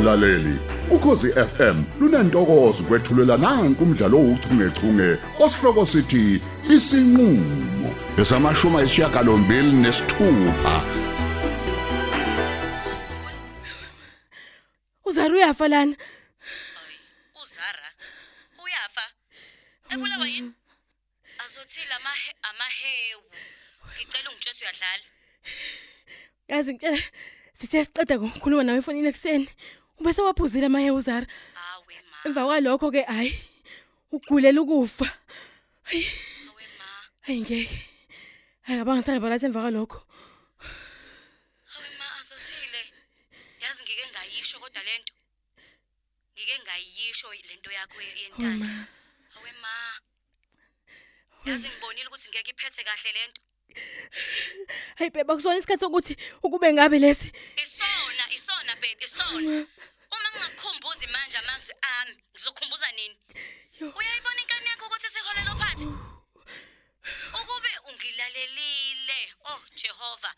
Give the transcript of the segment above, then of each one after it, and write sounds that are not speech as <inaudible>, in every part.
mlaleli ukhosi FM lunantokozo kwethulela nanku umdlalo ouchungechunge osihloko sithi isinqulo esamashuma esishiyagalombili nesithupha Uzara uyafa lana. UZara uyafa. Ebulawa yini? Azothila amahe amahewu. Ngicela ungitshela uyadlala. Yazi ngitshela sithe siqeda ukukhuluma nawe efonini ekseni. Ubese waphuzile amaye uzara. Awe ma, Emva kwalokho ke hayi ugulela ukufa. awe ma. Hayi ngeke. Hayi abangisale balathi emva kwalokho. Awe ma azothile. Yazi ngike ngayisho kodwa lento. Ngike ngayisho lento yakho yentando. Uma Awe ma. Yazi ngibonile ukuthi ngeke iphethe kahle lento. hayi beba kusona isikhathi sokuthi ukube ngabe lesi. Isona, isona baby, isona. Uma ngingakukhumbuzi manje amazwi ami, ngizokhumbuza nini? Yo. Uyayibona inkani yakho ukuthi sikholelo phansi? Ukube ungilalelile, oh Jehova.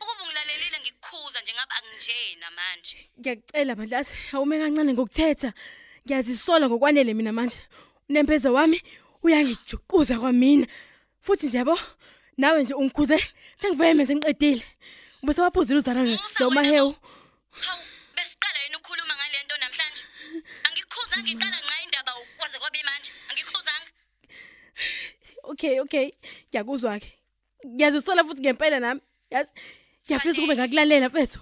Ukube ungilalelile ngikukhuza nje ngaba nginjena manje. Ngiyacela bandlazi awume kancane ngokuthetha. Ngiyazisola ngokwanele mina manje. Unempeza wami uyangijuquza kwamina. Futhi nje yabo nawe nje ungikhuze sengivuye mase ngiqedile. Ubese waphuzile uzara Musa lo wena mahewu. Bo. Hawu, besiqala yini ukukhuluma ngalento namhlanje? Angikukhuzanga iqala nqa indaba kwaze kwabe manje. Angikukhuzanga. Okay okay ngiyakuzwa ke. Ngiyazisola futhi ngempela nami. Yazi ngiyafisa ukube ngakulalela mfethu.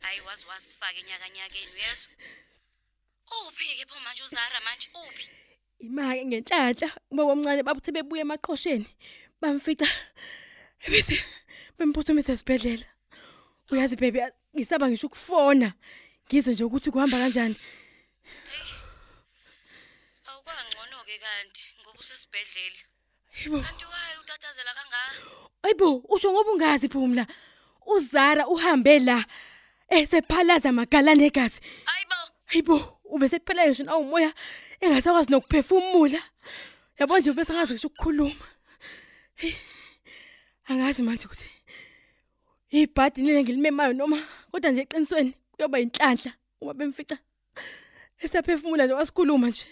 Hayi wazi wasifaka enyakanyakeni uyezwa? Uphi ke pho manje uZara manje uphi? Imake ngenhlanhla ubaba omncane babuthe bebuye emaqhosheni bamfica bese bemphuthumisa esibhedlela. Uyazi baby ngisaba ngisho ukufona. Ngizwe nje ukuthi kuhamba kanjani. Awukangcono ke kanti ngoba usesibhedlela. Hayibo. Kanti waye utatazela kangaka? Ayibo usho ngoba ungazi phumla. Uzara uhambe la esephalaza magalane egazi. Hayibo. Hayibo ubese kuphela ngisho na umoya engasakwazi nokuphefumula. Yabo nje ubese ngazi ngisho ukukhuluma. Angazi manje ukuthi ibhadi nile ngilimemayo noma kodwa nje eqinisweni kuyoba inhlanhla uma bemfica. Esaphefumula nje wasikhuluma nje.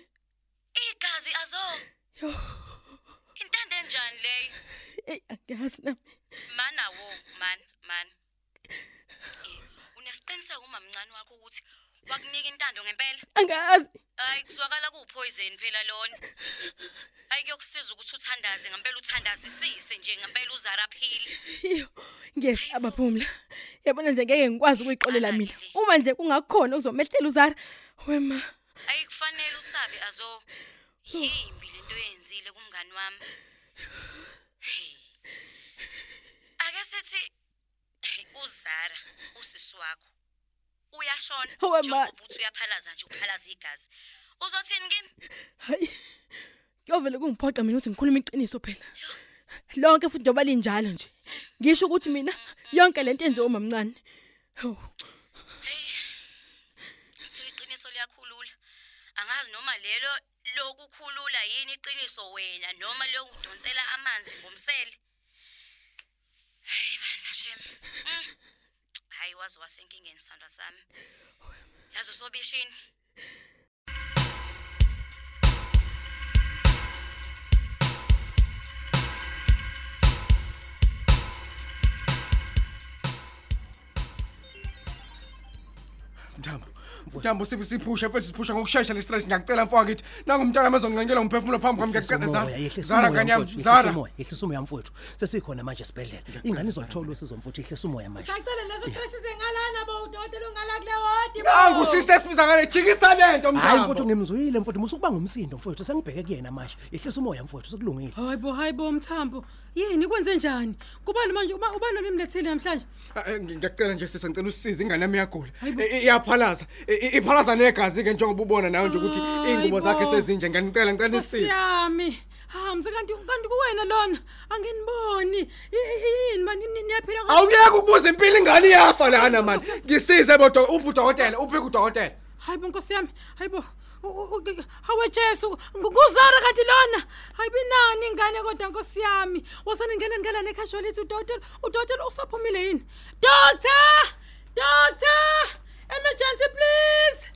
Igazi azo. Yo, Intande enjani leyo? hey angazi nami. Mana wo, man, man. Eh, unesiqiniseko uma mncane wakho ukuthi wakunika intando ngempela? Angazi. Hayi kuzwakala kupoison phela lona. Hayi kuyokusiza ukuthi uthandaze ngempela uthandazisise nje ngempela uzara phili. Yo, ngiyesaba phumla. Yabona nje ngeke ngikwazi ukuyixolela mina. Uma nje kungakhona ukuzomehlela uzara. Wema. Hayi kufanele usabe azo. Yimbi lento yenzile kumngani wami. Hey. Ake sithi hey, uzara usisi wakho. Uyashona njengoba uthi uyaphalaza nje uphalaza igazi. Uzothini kini? Hayi. Kuyovela kungiphoqa mina ukuthi ngikhuluma iqiniso phela. Lonke futhi njoba linjalo nje. Ngisho ukuthi mina yonke lento yenziwe umamncane. Kuthiwa iqiniso liyakhulula. Angazi noma lelo lokukhulula yini iqiniso wena noma lokudonsela amanzi ngomsele. Hayi bandla shem. Mm. Wazi wasenkingeni sandwa sami. Yazi usobishini. Mthambo. Mthambo sibe siphusha mfethu siphusha ngokusheshsha le stress ngiyacela mfowethu ngithi nangu umntana amazongincengela umphefumulo phambi kwami ngiyacela Zara. Zara kanye yami Zara. yehlisa umoya mfowethu sesikhona manje esibhedlela ingane izolithola usizo mfowethu yehlisa umoya manje Sacela leso stress sengalana bo udokotela ungala kule wodi. Nangu sister sibiza ngale jikisa lento hayi mfowethu Mthambo. ngimzwile mfowethu musukuba ngumsindo mfowethu sengibheke kuyena manje yehlisa umoya mfowethu sekulungile Hayibo hayibo mthambo. Yini kwenze njani? Kubani manje uba ubani olimlethile namhlanje? Ah, eh, Ngiyacela nje sisa ngicela usisize ingane yami iyagula. I- i- Iyaphalaza. I- i- Iphalaza negazi ke njengoba ubona nawe nje ukuthi ingubo zakhe Hayibo. sezinje ngiyanicela ngicela isisize. Siyami. Ha msekanti kanti kuwena lona anginiboni. I- i- Yini mani niyaphila kahle? Awuyeke ukubuza impilo ingane iyafa lana manje. Ngisize bodo uphi udokotela uphi udokotela. Hayibo nkosi yami. Hayibo. hawe Jesu nguzara kanti lona ayibinani ingane kodwa Nkosi yami wasana ngena ngala necasualty udokotela udokotela usaphumile yini doctor doctor emergency please.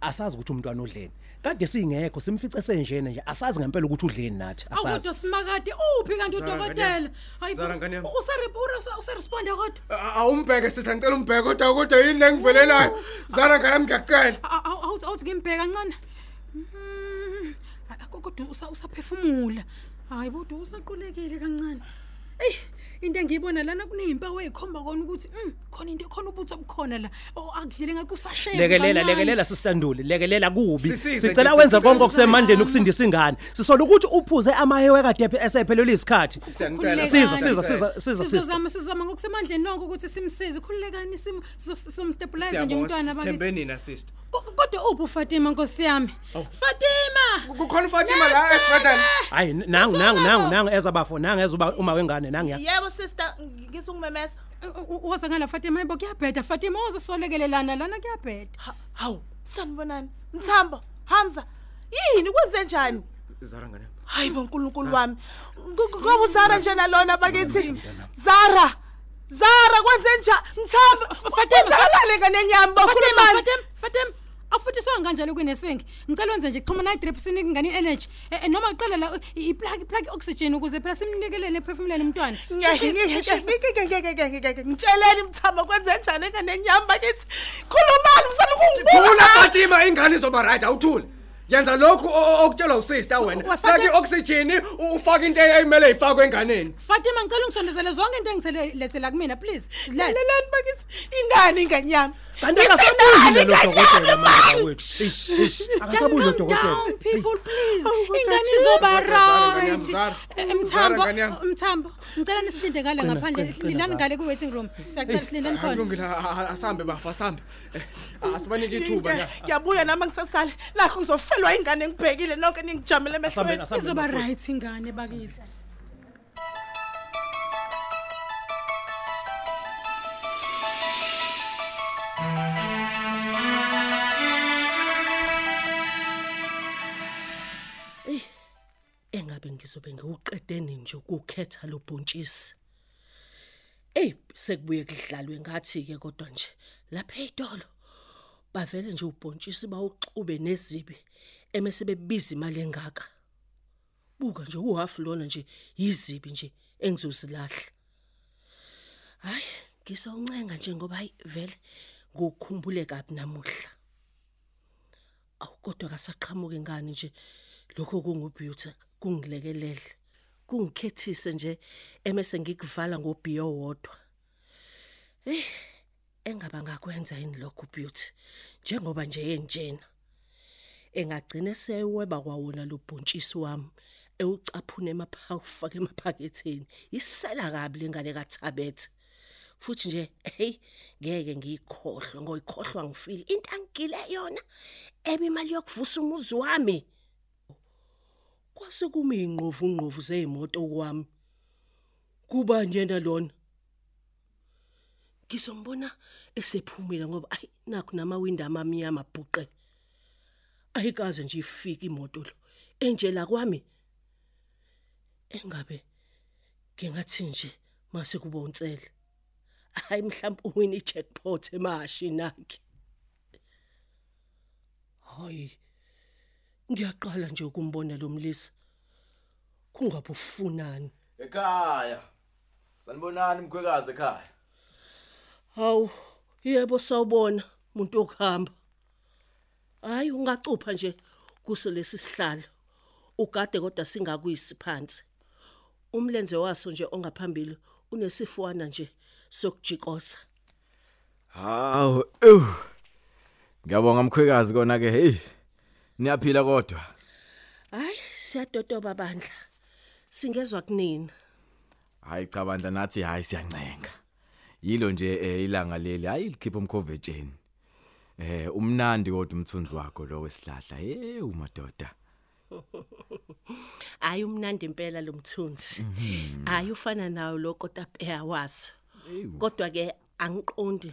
Asazi ukuthi umntwana udleni. Kade singekho simfice senjena nje. Asazi ngempela ukuthi udleni nathi. Awukodwa asazi simakade uphi kanti Zara, ngane. udokotela? Yami. Zara, ngane yami. usarepura usaresponda kodwa. A- awumbheke sisa ngicela umbheke kodwa kodwa yini lengivelelayo zara ngane yami ngiyacela. Awuthi ngimbheka kancane Mhm. Ah, kodwa usa- usaphefumula. Hayi bodwa usaqulekile kancane. eyi into engiyibona lana kuneyimpawu eyikhomba kona ukuthi mm, khona into khona ubuthi obukhona la. Oh, akudlile ngathi usashaya lekelela lekelela sisitanduli lekelela kubi. Sisize sicela nje, wenza sisize. konke okusemandleni ukusindisa ingane. Sisola ukuthi uphuze amahewe kade esephelelwe isikhathi. Siyangicela, siza Khululekani. siza siza siza sister sizozama sizozama ngokusemandleni nonke ukuthi simsize. Khululekani simo sizomstabilize nje siyabonga umntwana bakithi. sithembe nina sister? Ko- kodwa uphi ufatima nkosi yami? Fatima! Kukhona ufatima la esibhedlela? Hayi nangu nangu nangu nangu ezabafo nangu ezuba uma wengane nangu ya. Yebo sister ngisungumemeza waza ngala fatima yebo kuyabheda. Fatima woza solekelelana lana kuyabheda. Hawu sanibonani. Mthambo hamza yini? Kwenze njani? Zara ngane. Yami hayi bonkulunkulu wami. Ngoba uzara nje nalona bakithi zara. Zara kwenze njani? Mthambo fatima nganenyama fatima bakhulumani fatima fatima. Afuthi sonke kanjalo kunesinki ngicela wenze nje chuma na drip sinike ingane energy Eh, eh, noma iqala la i plug plug oxygen ukuze phela simnikelele ephefumulele umntwana ngitsheleni mthambo kwenze njani enganenyama bakithi khulumani msana thula fatima ingane izoba right awuthule yenza lokhu o- o- okutshelwa usister wena Wa- Fatima- faka i-oxygen ufake into eyimele ifakwe enganeni fatima ngicela ungisondezele zonke into engiselethela kumina please let's lelani bakithi ingane inganyama kanti akasabuyile lo dokotela manje bakwethu. Eish, eish, akasabuyile lo Just calm dokotela. down, people please. Oh, ingane izoba Zara, ngane yami, right. Zara. Eh, Zara, mthambo ngane yami. mthambo ngicela nisilinde ngale ngaphandle. qina, qina, lindani Zara. ngale ku waiting room? Siyacela silindeni khona. kulungile a- a- asambe bafa asambe. Eh, asibanike ithuba na ngiyabuya nami ngisasala nakho ngizofelwa ingane ngibhekile nonke ningijamele asambeni emehlweni. asambeni izoba bafowethu. right ingane bakithi. Engabe ngizobe ngiwuqedeni nje ukukhetha lo bhontshisi. Ey sekubuye kudlalwe ngathi ke kodwa nje lapha eitolo bavele nje ubhontshisi bawuxube nezibi emese bebiza imali engaka. Buka nje uhalf lona nje yizibi nje engizozilahla. Hayi ngisawuncenga nje ngoba hayi vele ngukhumbule kabi namuhla. Awukodwa kasaqhamuka ingane nje lokho kungubeauty. Kungilekelele. Kungikhethise nje emese ngikuvala ngobhiyo wodwa. Eh engaba ngakwenza yini lokho beauty? Njengoba nje yenjena engagcina seweba kwawona lo bhontshisi wami ewucaphuna emaphawufaka emaphaketheni. Isela kabi lengane kathabethe futhi nje hey ngeke ngiyikhohlwe ngoyikhohlwa ngifile. Into angigile yona ebe imali yokuvusa umuzi wami. Kwase kuma ingqovu ngqovu zezimoto kwami. Kuba njena lona ngizombona esephumile ngoba ayi nakho namawindi amamnyama bhuqe. Ayikaze nje ifike imoto lo. Enjela kwami engabe ngingathi nje mase kuba unsele. Hayi mhlawumbe uwini jackpot emashini akhe. Hayi ngiyaqala nje ukumbona lo mlisa kungabe ufunani Ekhaya. Sanibonani mkhwekazi ekhaya. hawu yebo sawubona umuntu okuhamba hayi ungacupha nje kuso lesi sihlalo ugade kodwa singakuyisi phansi umlenze waso nje ongaphambili unesifuana nje sokujikosa Hawu, ew. Ngiyabonga mkhwekazi kona ke, hey. Niyaphila kodwa. hayi siyadodoba bandla singezwa kunina Hayi cha bandla nathi hayi siyancenga. Yilo nje eh, ilanga leli hayi likhipha umkhovetsheni. Eh umnandi kodwa umthunzi wakho lo wesihlahla. Hey umadoda. <laughs> hayi umnandi impela lo mthunzi hayi ufana nawo lo kotapeya waso kodwa ke angiqondi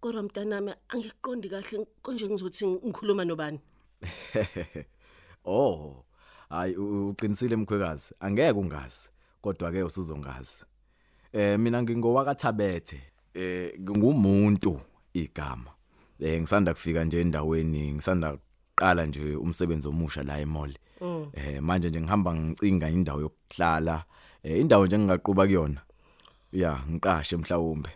kodwa mntanami angiqondi kahle konje ngizothi ngikhuluma nobani <laughs> oh hayi u- uqinisile mkhwekazi? Angeke ungazi kodwa ke usuzongazi. Eh mina ngingowakathabethe eh ngumuntu igama. Eh ngisanda kufika nje endaweni ngisanda qala nje umsebenzi omusha la emall. Eh manje nje ngihamba ngicinga indawo yokuhlala eh indawo nje engingaquba kuyona. Ya ngiqashe mhlawumbe.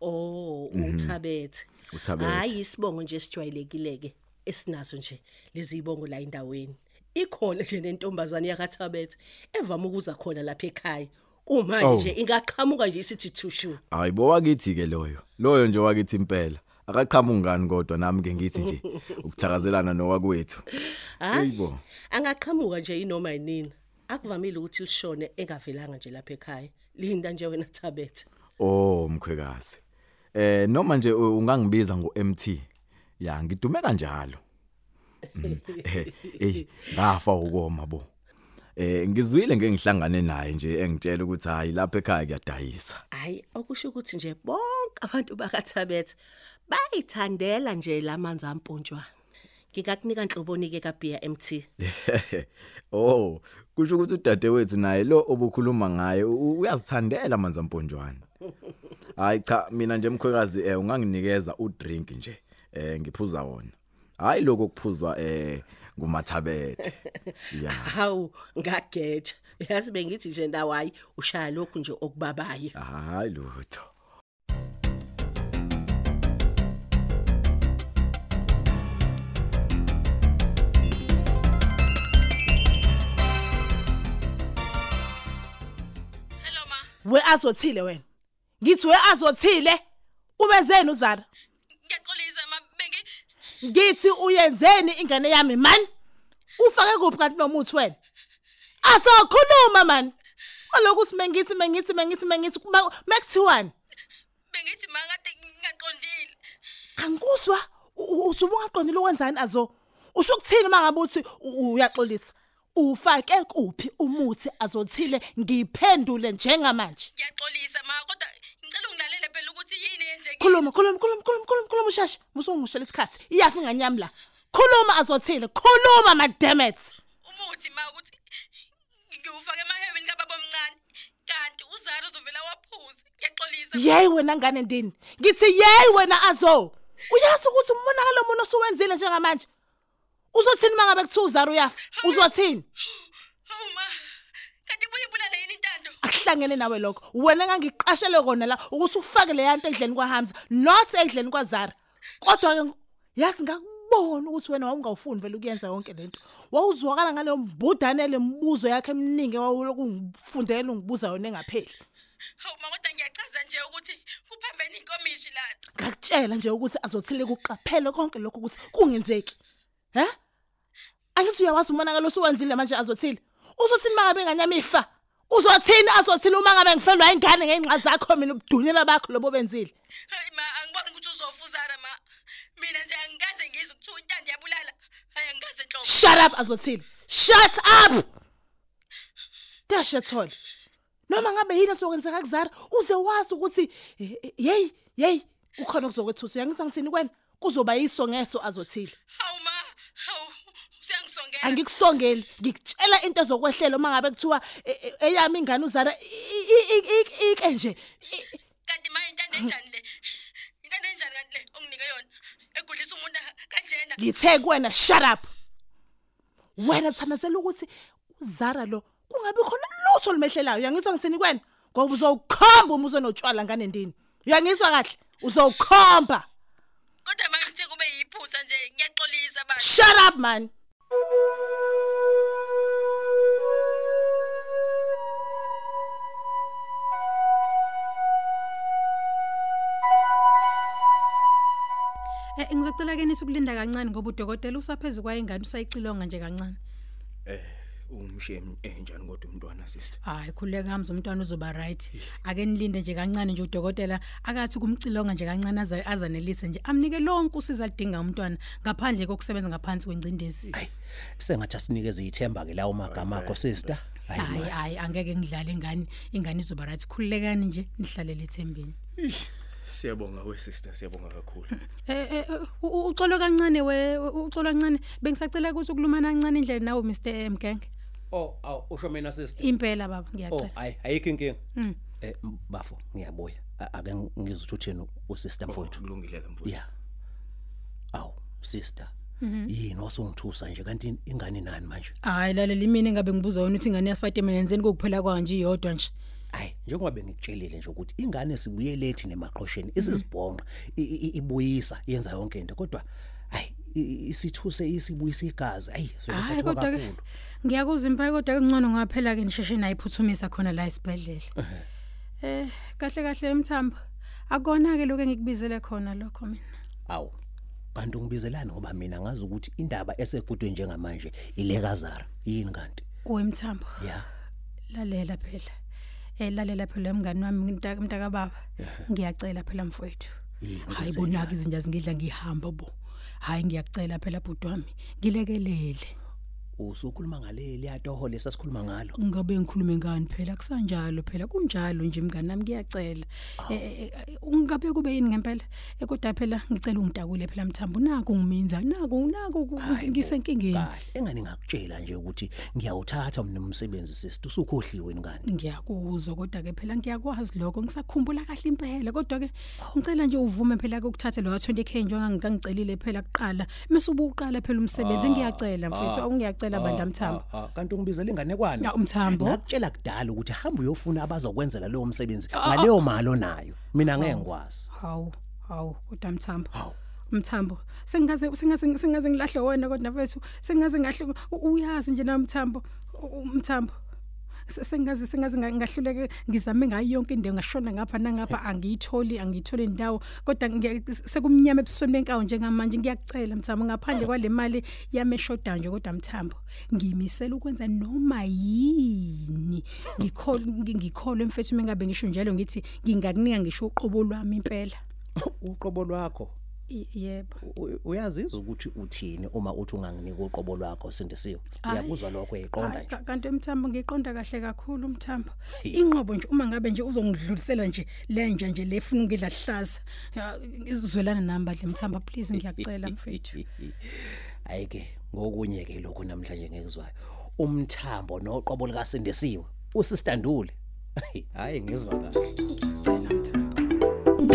Oh, uthabethe. Uthabethe. Hayi isibongo nje sijwayelekileke esinaso nje lezi ibongo la endaweni. Ikhona nje nentombazane yakathabethe evama ukuza khona lapha ekhaya. Uma Oh. nje ingaqhamuka nje isithi thushu. hayi bo wakithi ke loyo loyo nje wakithi impela akaqhamuki ngani kodwa nami ke ngithi nje <laughs> ukuthakazelana nowakwethu Hayi. Yebo. Angaqhamuka nje inoma yinini. Akuvamile ukuthi lishone engavelanga nje lapha ekhaya. Linda nje wena Thabethe. oh mkhwekazi eh noma nje u- ungangibiza ngo-MT ya ngidume kanjalo. Mm, <laughs> eh eh, ngafa ukoma bo. Eh ngizwile ngeke ngihlangane naye nje engitshela ukuthi hayi lapha ekhaya kuyadayisa. Hayi okusho ukuthi nje bonke abantu bakathabethe bayithandela nje lamanzi ampontshwa. Ngikakunika inhloboni ke kaBia MT. <laughs> oh kusho ukuthi udadewethu naye lo obukhuluma ngaye uyazithandela amanzi amponjwana hayi cha mina nje mkhwekazi eh unganginikeza udrink nje. Eh ngiphuza wona. Hayi lokho kuphuzwa eh ngumathabethe. <laughs> Ya. Hawu ngageja. Yazi bengithi nje ndawo hayi ushaya lokhu nje okubabayo. hayi lutho. Hello ma. We azothile wena. Ngithi we azothile. Ubenzeni uzara. ngiyaxolisa ma bengi ngithi uyenzeni ingane yami man? Ufake kuphi kanti nomuthi wena? Asokhuluma man. Aloku simengithi mengithi mengithi mengithi makuthiwani bengithi ma kade ngingaqondile. Angikuzwa? Uthi ubungaqondile ukwenzani azo? Usho ukuthini mangabe uthi uyaxolisa? Ufake kuphi umuthi azothile ngiphendule njengamanje? Ngiyaxolisa ma kodwa ngicela ungilalele phela ukuthi yini eyenzekile khuluma khuluma khuluma khuluma khuluma khuluma ushasha musungishela isikhathi. Iyafi nganyami la. Khuluma azothile. Khuluma mademet umuthi ma ukuthi ngiwufake emahebeni kababa omncane kanti uzara uzovela waphuza ngiyaxolisa. Yeyi wena ngane ndini. Ngithi yeyi wena azo. Uyazi ukuthi umonakalo mona osuwenzile njengamanje? Uzothini mangabe kuthiwa uzara uyafa? Uzothini hawu ma kanti ibuye ibulale yini intando akuhlangene nawe lokho. Wena ngangiqashele kona la ukuthi ufake le yanto endleni kwahamza not endleni kwazara. Kodwa ke yazi ngakubona ukuthi wena wawungawufuni vele ukuyenza yonke lento wawuzwakala ngaleyo mbudane le mbuzo yakhe eminingi wawuloku ngifundela ungibuza yona engapheli. Hawu ma kodwa ngiyachaza nje ukuthi kuphambene inkomishi lana. Ngakutshela nje ukuthi azothile kuqaphele konke lokho ukuthi kungenzeki. He? Angithi uyawazi umonakalo osuwenzile manje azothile? Uzothini mangabe nganyama ifa uzothini? Azothile uma ngabe ngifelwa ingane ngenxa zakho mina ubudunyela bakho lobo benzile hayi ma angiboni ukuthi uzofa uzara ma. Mina nje angikaze ngizwe kuthiwa intando yabulala hayi angikaze nhlobo. Shut up azothile shut up! Dashethole noma ngabe yini sokwenzeka kuzara uze wazi ukuthi eh, eh, hey hey ukhona kuzokwethusa uyangizwa ngithini kwena? Kuzoba yiso ngeso azothile hawu ma hawu uyangisongela angikusongeli ngikutshela into ezokwehlela uma ngabe kuthiwa e- e- eyami ingane uzara ike nje. Kanti ma intando enjani le? Intando enjani kanti le onginike yona? Egulisa umuntu kanjena? Ngithe kuwena shut up. Wena thandazela ukuthi uzara lo kungabi khona lutho limehlelayo uyangizwa ngithini kwena ngoba uzowukhomba uma uzonotshwala ngane ndini. Uyangizwa kahle? Uzowukhomba kodwa ma ngithe kube yiphutha nje ngiyaxolisa bani shut up man. Eh ngizocela ke nithi ukulinda kancane ngoba udokotela usaphezulu kwayingane usayixilonga nje kancane. Eh umshemi enjani kodwa umntwana sister Hayi khuleka hamza umntwana uzoba right. Ake nilinde nje kancane nje udokotela akathi kumcilonga nje kancane aza azanelise nje amnike lonke usiza lidinga umntwana ngaphandle kokusebenza ngaphansi kwengcindezi. hayi sengathi asinikeze ithemba ke lawo magama akho sister Hayi hayi angeke ngidlale ingane ingane izoba right khulekani nje nihlalele ethembeni. Siyabonga we sister, siyabonga kakhulu. Eh eh, u- u- uxolo kancane we u- uxolo kancane bengisacela ukuthi ukulumana kancane indlela nawe Mr Mgenge Oh, aw usho mina sister. impela baba Oh, ngiyacela hayi ayikho inkinga. Mm. Eh m- bafo ngiyabuya. A- Ake ngizwe ukuthi uthini usister mfowethu. Kulungile ke mfowethu. Yeah. Aw, sister. Mhm. Yini wasungithusa nje kanti ingane nani manje? hayi lalela imini engabe ngibuza wona ukuthi ingane yaFatima nenzeni kokuphela kwanje iyodwa nje Hayi, njengoba bengikutshelile nje ukuthi ingane sibuye late nemaqhosheni isizibhonqa i- i- ibuyisa yenza yonke into kodwa hayi i- i- isithuse isibuyisa igazi hayi vele hayi sathoka kodwa ke kakhulu. ngiyakuzwa impela kodwa ke ngcono ngaphela ke nisheshe nayiphuthumisa khona la esibhedlela. Eh kahle kahle emthambo akona ke lokho engikubizele khona lokho mina? Awu kanti ungibizelani ngoba mina ngazi ukuthi indaba esegudwe njengamanje ilekazara yini kanti? Wemthambo ya. Lalela phela. Eh lalela phela mngani wami mntaka mntaka baba ngiyacela phela mfowethu. Yini hayi kwenze bonaka izinja zingidla ngihamba bo. Hayi ngiyacela phela bhuti wami. Ngilekelele. Usukhuluma ngale liyatoho lesasikhuluma ngalo? Ngabe ngikhulume ngani? Phela kusanjalo phela kunjalo nje mngani nami ngiyacela. Eh, eh, eh, ungabe kube yini ngempela? Eh, kodwa phela ngicela ungitakule phela mthambo naku ngiminza naku naku ku- ngisenkingeni. kahle engani ngakutshela nje ukuthi ngiyawuthatha mina umsebenzi sister usukhohliwe ngani ngiyakuzwa kodwa ke phela ngiyakwazi lokho. Ngisakhumbula kahle impela. Kodwa ke ngicela nje uvume phela ukuthatha lo 20k njengoba ngikangicelile phela kuqala. Mase ubuqala phela umsebenzi ngiyacela mfethu awungiyacela bandla mthambo. Ah, ah, kanti ungibizela ingane kwani? Ya, Mthambo. ngakutshela kudala ukuthi hamba uyofuna abazokwenzela leyo msebenzi ngaleyo mali onayo mina ngeke ngikwazi. hawu hawu kodwa mthambo. Hawu. mthambo sengaze sengaze sengaze ngilahle wena kodwa mfethu sengaze ngahle u- uyazi nje na mthambo. U- u- mthambo Se- sengaze sengaze nga- ngahluleke ngizame ngayo yonke indawo ngashona ngapha nangapha angiyitholi angiyitholi indawo kodwa ngiya- sekumnyama ebusweni benkawu njengamanje ngiyakucela mthambo ngaphandle kwale mali yami eshoda nje kodwa mthambo ngimisela ukwenza noma yini? Ngikhole ngikholwe mfethu mengabe ngisho njalo ngithi ngingakunika ngisho uqobo lwami impela. <coughs> Uqobo lwakho? I- yebo. U- uyazizwa ukuthi uthini uma uthi unganginika uqobo lwakho sindisiwe Hayi. uyakuzwa lokho eqonda Hayi, nje. ka- kanti umthambo ngiqonda kahle kakhulu umthambo. Inqobo nje uma ngabe nje uzongidlulisela nje lenja nje lefuna ngidla hlaza ya, izwelana nami badle mthambo please ngiyakucela mfethu. <laughs> Ayike ngokunye ke lokho namhlanje ngekuzwayo umthambo noqobo lika sindisiwe usistandule <laughs> hayi ngizwa kahle. cela mthambo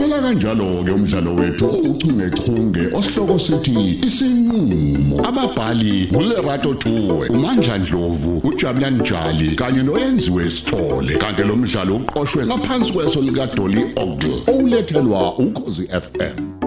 Uphela kanjalo ke umdlalo wethu uchungechunge osihloko sithi isinqulo ababhali uLerato Tuwe uMandla Dlovu uJabulani Njali kanye noyenziwe Sithole. Kanti lo mdlalo uqoqwwe ngaphansi kweso lika Dolly Ogle olethelwa ukhozi FM